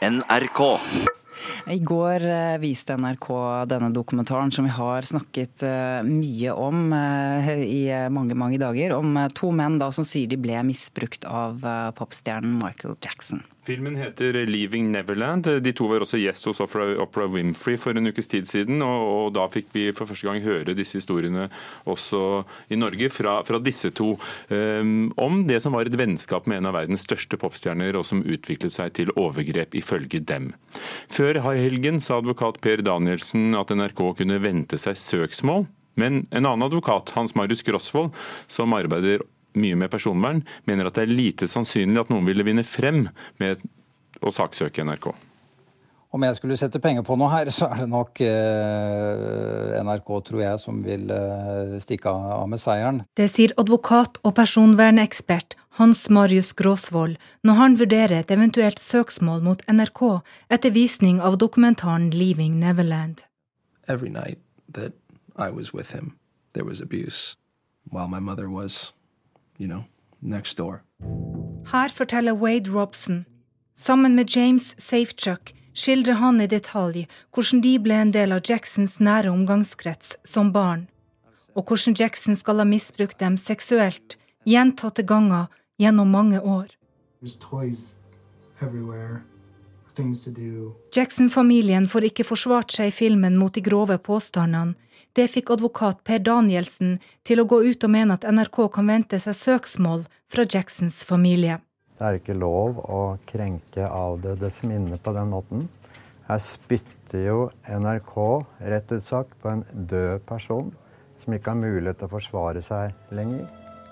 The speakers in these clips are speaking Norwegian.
NRK. I går eh, viste NRK denne dokumentaren som vi har snakket eh, mye om eh, i mange mange dager. Om to menn da som sier de ble misbrukt av popstjernen Michael Jackson. Filmen heter 'Leaving Neverland'. De to var også gjest hos Opera Winfrey for en ukes tid siden. Og, og, da fikk vi for første gang høre disse historiene også i Norge fra, fra disse to. Um, om det som var et vennskap med en av verdens største popstjerner, og som utviklet seg til overgrep ifølge dem. Før helgen sa advokat Per Danielsen at NRK kunne vente seg søksmål. Men en annen advokat, Hans Marius Grosvold, som arbeider mye med personvern, mener at det er lite sannsynlig at noen ville vinne frem med å saksøke NRK. Om jeg skulle sette penger på noe her, så er det nok eh, NRK, tror jeg, som vil eh, stikke av med seieren. Det sier advokat og personvernekspert Hans Marius Gråsvold når han vurderer et eventuelt søksmål mot NRK etter visning av dokumentaren Leaving Neverland. Every night that I was with him, there was abuse, while my mother was you know, next door. Her forteller Wade Robson. Sammen med James Safechuck skildrer han i detalj hvordan de ble en del av Jacksons nære omgangskrets som barn, og hvordan Jackson skal ha misbrukt dem seksuelt gjentatte ganger gjennom mange år. Jackson-familien får ikke forsvart seg i filmen mot de grove påstandene, det fikk advokat Per Danielsen til å gå ut og mene at NRK kan vente seg søksmål fra Jacksons familie. Det er ikke lov å krenke avdødes minne på den måten. Her spytter jo NRK rett ut sagt på en død person som ikke har mulighet til å forsvare seg lenger.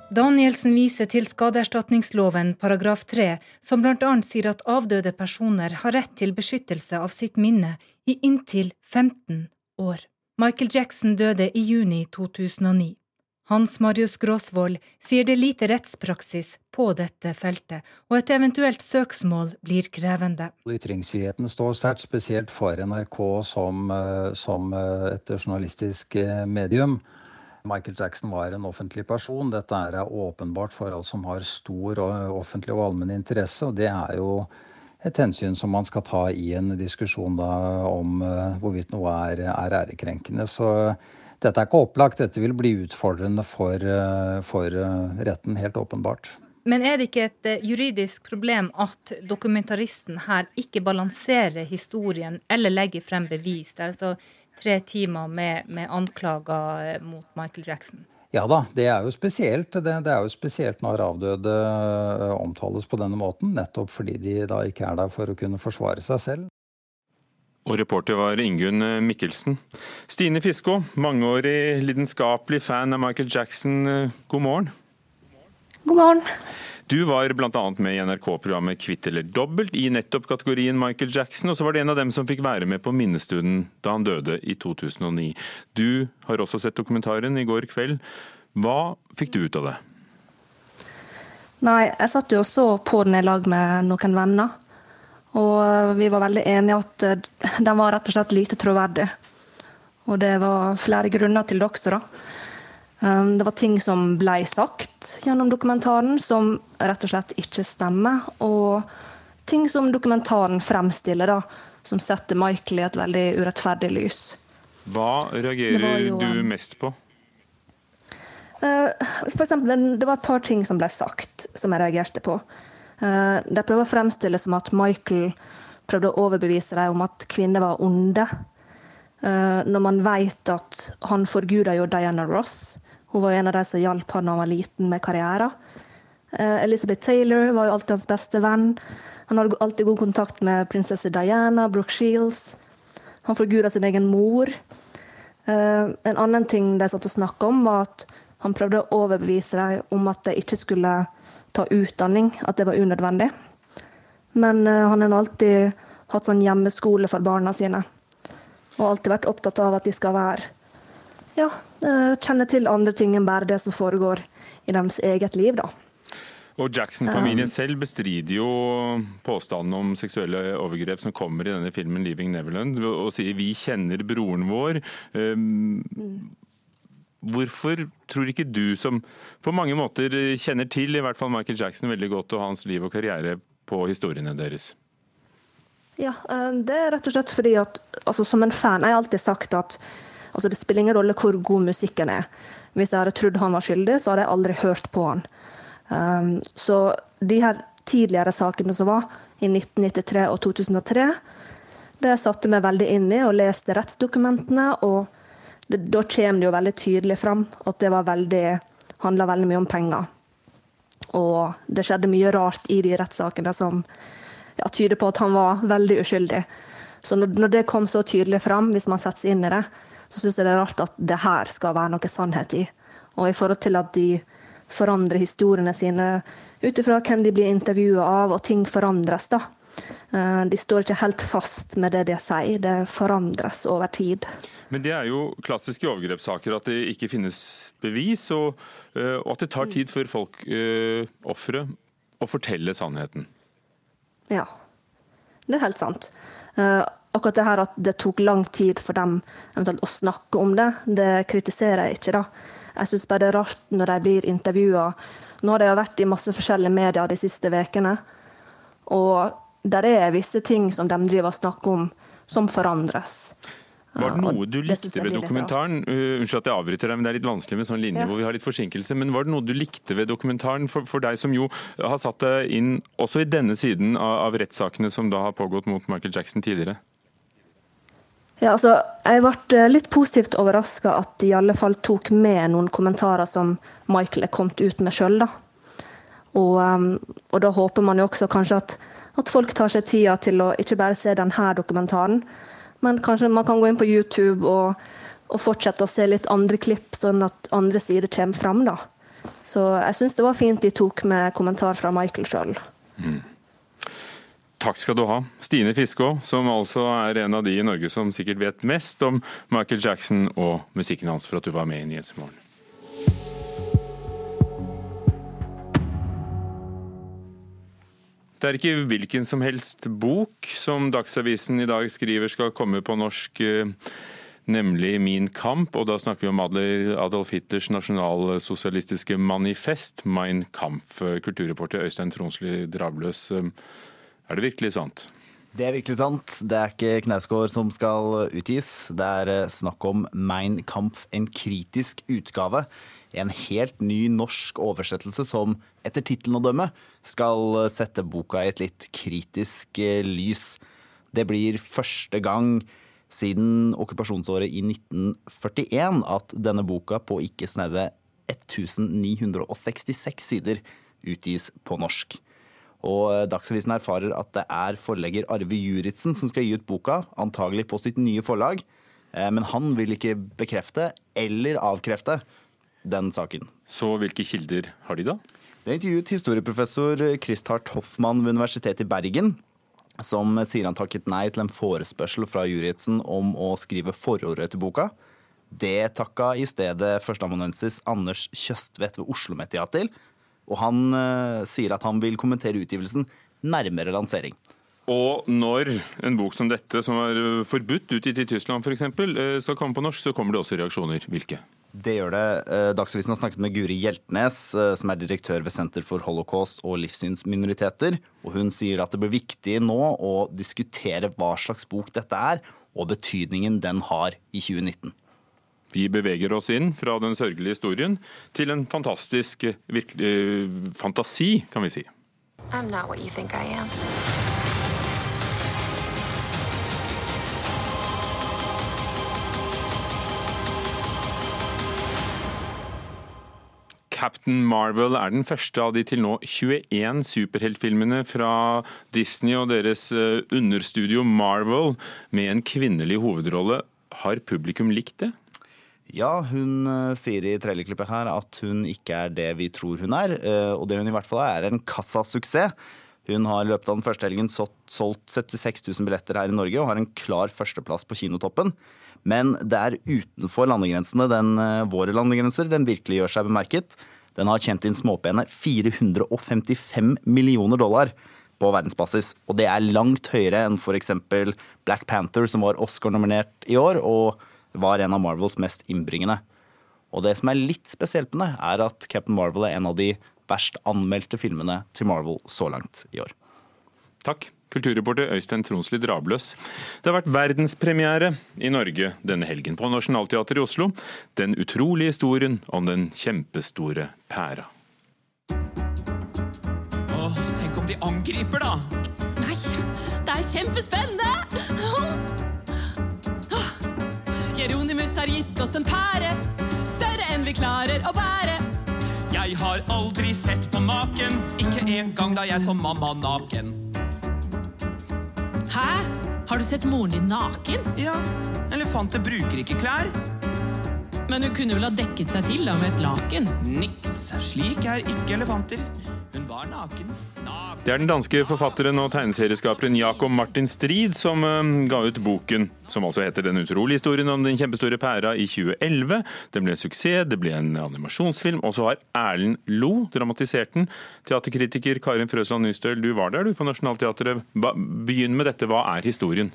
Danielsen viser til skadeerstatningsloven paragraf 3, som bl.a. sier at avdøde personer har rett til beskyttelse av sitt minne i inntil 15 år. Michael Jackson døde i juni 2009. Hans Marius Gråsvold sier det er lite rettspraksis på dette feltet, og et eventuelt søksmål blir krevende. Ytringsfriheten står sterkt, spesielt for NRK som, eh, som eh, et journalistisk eh, medium. Michael Jackson var en offentlig person. Dette er åpenbart forhold som har stor offentlig og allmenn interesse, og det er jo et hensyn som man skal ta i en diskusjon da, om uh, hvorvidt noe er, er ærekrenkende. Så dette er ikke opplagt. Dette vil bli utfordrende for, uh, for uh, retten, helt åpenbart. Men er det ikke et juridisk problem at dokumentaristen her ikke balanserer historien eller legger frem bevis? Det er altså tre timer med, med anklager mot Michael Jackson. Ja da, det er jo spesielt. Det, det, er jo spesielt når avdøde eh, omtales på denne måten, nettopp fordi de da ikke er der for å kunne forsvare seg selv. Og reporter var Ingunn eh, Mikkelsen. Stine Fiskå, mangeårig lidenskapelig fan av Michael Jackson, eh, god morgen. God morgen. Du var bl.a. med i NRK-programmet Kvitt eller dobbelt i nettopp kategorien Michael Jackson, og så var det en av dem som fikk være med på minnestunden da han døde i 2009. Du har også sett dokumentaren i går kveld. Hva fikk du ut av det? Nei, jeg satt jo og så på den i lag med noen venner. Og vi var veldig enige at eh, den var rett og slett lite troverdig. Og det var flere grunner til det også, da. Um, det var ting som ble sagt gjennom dokumentaren som rett og slett ikke stemmer. Og ting som dokumentaren fremstiller, da, som setter Michael i et veldig urettferdig lys. Hva reagerer jo, du mest på? Uh, for eksempel, det var et par ting som ble sagt, som jeg reagerte på. Uh, de prøver å fremstille som at Michael prøvde å overbevise dem om at kvinner var onde. Uh, når man vet at han forguda jo Diana Ross, hun var en av de som hjalp han da han var liten med karrieren. Eh, Elizabeth Taylor var jo alltid hans beste venn. Han hadde alltid god kontakt med prinsesse Diana, Brooke Shields. Han forguda sin egen mor. Eh, en annen ting de satt og snakka om, var at han prøvde å overbevise dem om at de ikke skulle ta utdanning, at det var unødvendig. Men eh, han har alltid hatt sånn hjemmeskole for barna sine. Og alltid vært opptatt av at de skal være ja, eh, kjenne til andre ting enn bare det som foregår i deres eget liv, da. Og Jackson-familien um, selv bestrider jo påstanden om seksuelle overgrep som kommer i denne filmen 'Leaving Neverland', og sier 'vi kjenner broren vår'. Um, hvorfor tror ikke du, som på mange måter kjenner til i hvert fall Michael Jackson veldig godt og hans liv og karriere, på historiene deres? Ja, eh, det er rett og slett fordi at altså, som en fan jeg har alltid sagt at altså, det spiller ingen rolle hvor god musikken er. Hvis jeg hadde trodd han var skyldig, så hadde jeg aldri hørt på han. Um, så de her tidligere sakene som var, i 1993 og 2003, det satte meg veldig inn i og leste rettsdokumentene. og det, Da kommer det jo veldig tydelig fram at det var veldig, handla veldig mye om penger. Og det skjedde mye rart i de rettssakene som ja, tyder på at han var veldig uskyldig. Så når, det kom så tydelig fram, hvis man setter seg inn i det, så syns jeg det er rart at det her skal være noe sannhet i. Og i forhold til at de forandrer historiene sine ut ifra hvem de blir intervjua av, og ting forandres, da. Eh, de står ikke helt fast med det de sier, det forandres over tid. Men det er jo klassiske overgrepssaker, at det ikke finnes bevis, og, eh, og at det tar tid før folk, uh, ofre, å fortelle sannheten. Ja, det er helt sant. Uh, akkurat det her at det tok lang tid for dem eventuelt å snakke om det, det kritiserer jeg ikke. da. Jeg syns bare det er rart når de blir intervjua. Nå har de vært i masse forskjellige medier de siste ukene, og der er visse ting som de driver og snakker om, som forandres. Var det noe du likte ved dokumentaren? Unnskyld at jeg avbryter deg, men det er litt vanskelig med sånn linje ja. hvor vi har litt forsinkelse. Men var det noe du likte ved dokumentaren, for, for deg som jo har satt deg inn også i denne siden av, av rettssakene som da har pågått mot Michael Jackson tidligere? Ja, altså, Jeg ble eh, litt positivt overraska at de i alle fall tok med noen kommentarer som Michael er kommet ut med sjøl. Og, um, og da håper man jo også kanskje at, at folk tar seg tida til å ikke bare se denne dokumentaren, men kanskje man kan gå inn på YouTube og, og fortsette å se litt andre klipp, sånn at andre sider kommer fram. da. Så jeg syns det var fint de tok med kommentar fra Michael sjøl. Mm. Takk skal du ha. Stine Fiskå, som altså er en av de i Norge som sikkert vet mest om Michael Jackson og musikken hans, for at du var med i Nyhetsmorgen. Det er ikke hvilken som helst bok som Dagsavisen i dag skriver skal komme på norsk, eh, nemlig Min kamp. Og da snakker vi om Adolf Hitlers nasjonalsosialistiske manifest, Mein Kampf. Kulturreporter Øystein Tronsli Dravløs, eh, er det virkelig sant? Det er virkelig sant. Det er ikke Knausgård som skal utgis. Det er eh, snakk om Mein Kampf, en kritisk utgave en helt ny norsk oversettelse som etter tittelen å dømme skal sette boka i et litt kritisk eh, lys. Det blir første gang siden okkupasjonsåret i 1941 at denne boka på ikke snaue 1966 sider utgis på norsk. Og eh, Dagsavisen erfarer at det er forlegger Arve Juritzen som skal gi ut boka, antagelig på sitt nye forlag. Eh, men han vil ikke bekrefte eller avkrefte den saken. Så hvilke kilder har de da? Det er intervjuet historieprofessor Christhart Hoffmann ved Universitetet i Bergen, som sier han takket nei til en forespørsel fra Juritzen om å skrive forordet til boka. Det takka i stedet førsteamanuensis Anders Tjøstvedt ved Oslo Met ja til, og han uh, sier at han vil kommentere utgivelsen nærmere lansering. Og når en bok som dette, som er forbudt utgitt i Tyskland f.eks., eh, skal komme på norsk, så kommer det også reaksjoner. Hvilke? Det gjør det. Eh, Dagsavisen har snakket med Guri Hjeltnes, eh, som er direktør ved Senter for holocaust og livssynsminoriteter. Og hun sier at det blir viktig nå å diskutere hva slags bok dette er, og betydningen den har i 2019. Vi beveger oss inn fra den sørgelige historien til en fantastisk virkelig, fantasi, kan vi si. I'm not what you think I am. Captain Marvel er den første av de til nå 21 superheltfilmene fra Disney og deres eh, understudio Marvel med en kvinnelig hovedrolle. Har publikum likt det? Ja, hun uh, sier i trailerklippet her at hun ikke er det vi tror hun er. Uh, og det hun i hvert fall er, er en kassasuksess. Hun har i løpet av den første helgen solgt 76 000 billetter her i Norge og har en klar førsteplass på kinotoppen. Men det er utenfor landegrensene, den, uh, våre landegrenser, den virkelig gjør seg bemerket. Den har tjent inn småpene 455 millioner dollar på verdensbasis. Og det er langt høyere enn f.eks. Black Panther, som var Oscar-nominert i år, og var en av Marvels mest innbringende. Og det som er litt spesielt med det, er at Captain Marvel er en av de verst anmeldte filmene til Marvel så langt i år. Takk, Kulturreporter Øystein Tronsli Drabløs. Det har vært verdenspremiere i Norge denne helgen på Nationaltheatret i Oslo. Den utrolige historien om den kjempestore pæra. Åh, tenk om de angriper, da! Nei, det er kjempespennende! Jeronimus har gitt oss en pære, større enn vi klarer å bære. Jeg har aldri sett på maken, ikke engang da jeg så mamma naken. Hæ? Har du sett moren din naken? Ja, elefanter bruker ikke klær. Men hun kunne vel ha dekket seg til da med et laken? Niks, slik er ikke elefanter. Hun var naken. naken. Det er den danske forfatteren og tegneserieskaperen Jakob Martin Strid som uh, ga ut boken, som altså heter Den utrolige historien om den kjempestore pæra i 2011. Den ble en suksess, det ble en animasjonsfilm, og så har Erlend Lo dramatisert den. Teaterkritiker Karin Frøsland Nystøl, du var der du på Nationaltheatret. Begynn med dette, hva er historien?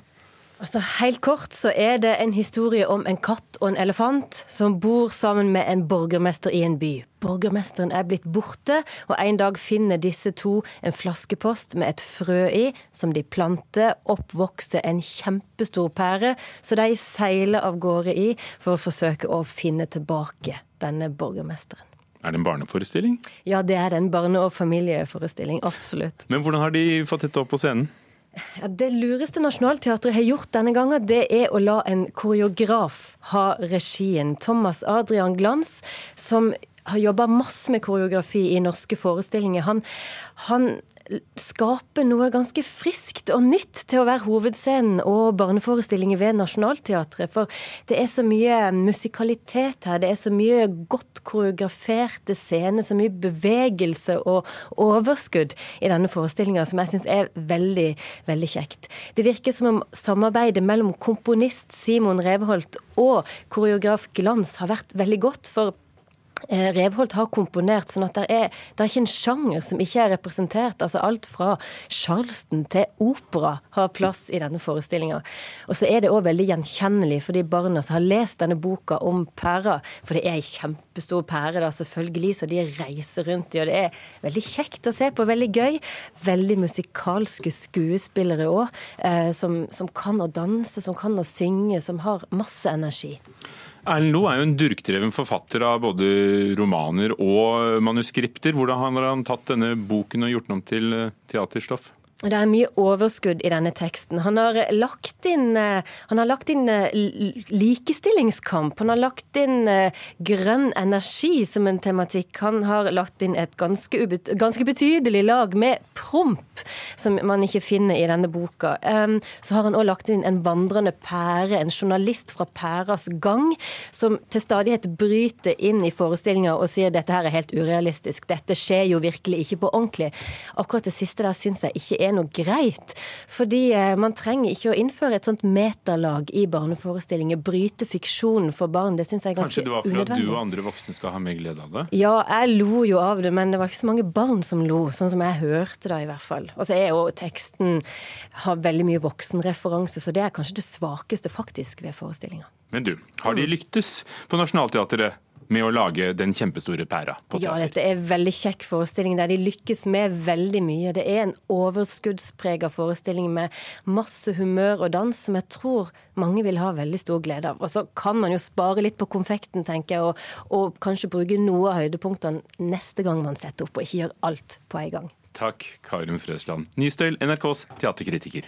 Altså, helt kort så er det en historie om en katt og en elefant som bor sammen med en borgermester i en by. Borgermesteren er blitt borte, og en dag finner disse to en flaskepost med et frø i, som de planter. Oppvokser en kjempestor pære, så de seiler av gårde i for å forsøke å finne tilbake denne borgermesteren. Er det en barneforestilling? Ja, det er en barne- og familieforestilling. Absolutt. Men hvordan har de fått dette opp på scenen? Ja, det lureste Nationaltheatret har gjort denne gangen, det er å la en koreograf ha regien. Thomas Adrian Glans, som har jobba masse med koreografi i norske forestillinger. Han, han skaper noe ganske friskt og nytt til å være hovedscenen og barneforestillingen ved Nationaltheatret. For det er så mye musikalitet her, det er så mye godt koreograferte scener, så mye bevegelse og overskudd i denne forestillinga som jeg syns er veldig, veldig kjekt. Det virker som om samarbeidet mellom komponist Simon Reveholt og koreograf Glans har vært veldig godt. for Revholt har komponert sånn at det er, er ikke en sjanger som ikke er representert. altså Alt fra charleston til opera har plass i denne forestillinga. Og så er det òg veldig gjenkjennelig for de barna som har lest denne boka om pærer. For det er ei kjempestor pære, da, selvfølgelig, så de reiser rundt i. Og det er veldig kjekt å se på, veldig gøy. Veldig musikalske skuespillere òg, eh, som, som kan å danse, som kan å synge, som har masse energi. Erlend Loe er jo en durkdreven forfatter av både romaner og manuskripter. Hvordan har han tatt denne boken og gjort den om til eh, teaterstoff? Det er mye overskudd i denne teksten. Han har lagt inn, eh, har lagt inn eh, likestillingskamp. Han har lagt inn grønn energi som en tematikk. Han har lagt inn et ganske, ganske betydelig lag med promp, som man ikke finner i denne boka. Så har han òg lagt inn en vandrende pære, en journalist fra pæras gang, som til stadighet bryter inn i forestillinga og sier dette her er helt urealistisk. Dette skjer jo virkelig ikke på ordentlig. Akkurat det siste der syns jeg ikke er noe greit. Fordi eh, man trenger ikke å innføre et sånt metalag i barneforestillinger. Bryte fiksjonen for barn. Det syns jeg er ganske unødvendig. Kanskje det var for at du og andre voksne skal ha mer glede av det? Ja, jeg lo jo av det, men det var ikke så mange barn som lo. Sånn som jeg hørte det, i hvert fall. Og så er jo teksten har veldig mye voksenreferanse, så det er kanskje det svakeste faktisk ved forestillinga. Men du, har de lyktes på Nationaltheatret med å lage den kjempestore pæra på teater. Ja, dette er en veldig kjekk forestilling der de lykkes med veldig mye. Det er en overskuddsprega forestilling med masse humør og dans som jeg tror mange vil ha veldig stor glede av. Og så kan man jo spare litt på konfekten, tenker jeg, og, og kanskje bruke noe av høydepunktene neste gang man setter opp, og ikke gjør alt på en gang. Takk, Karin Frøsland Nystøyl, NRKs teaterkritiker.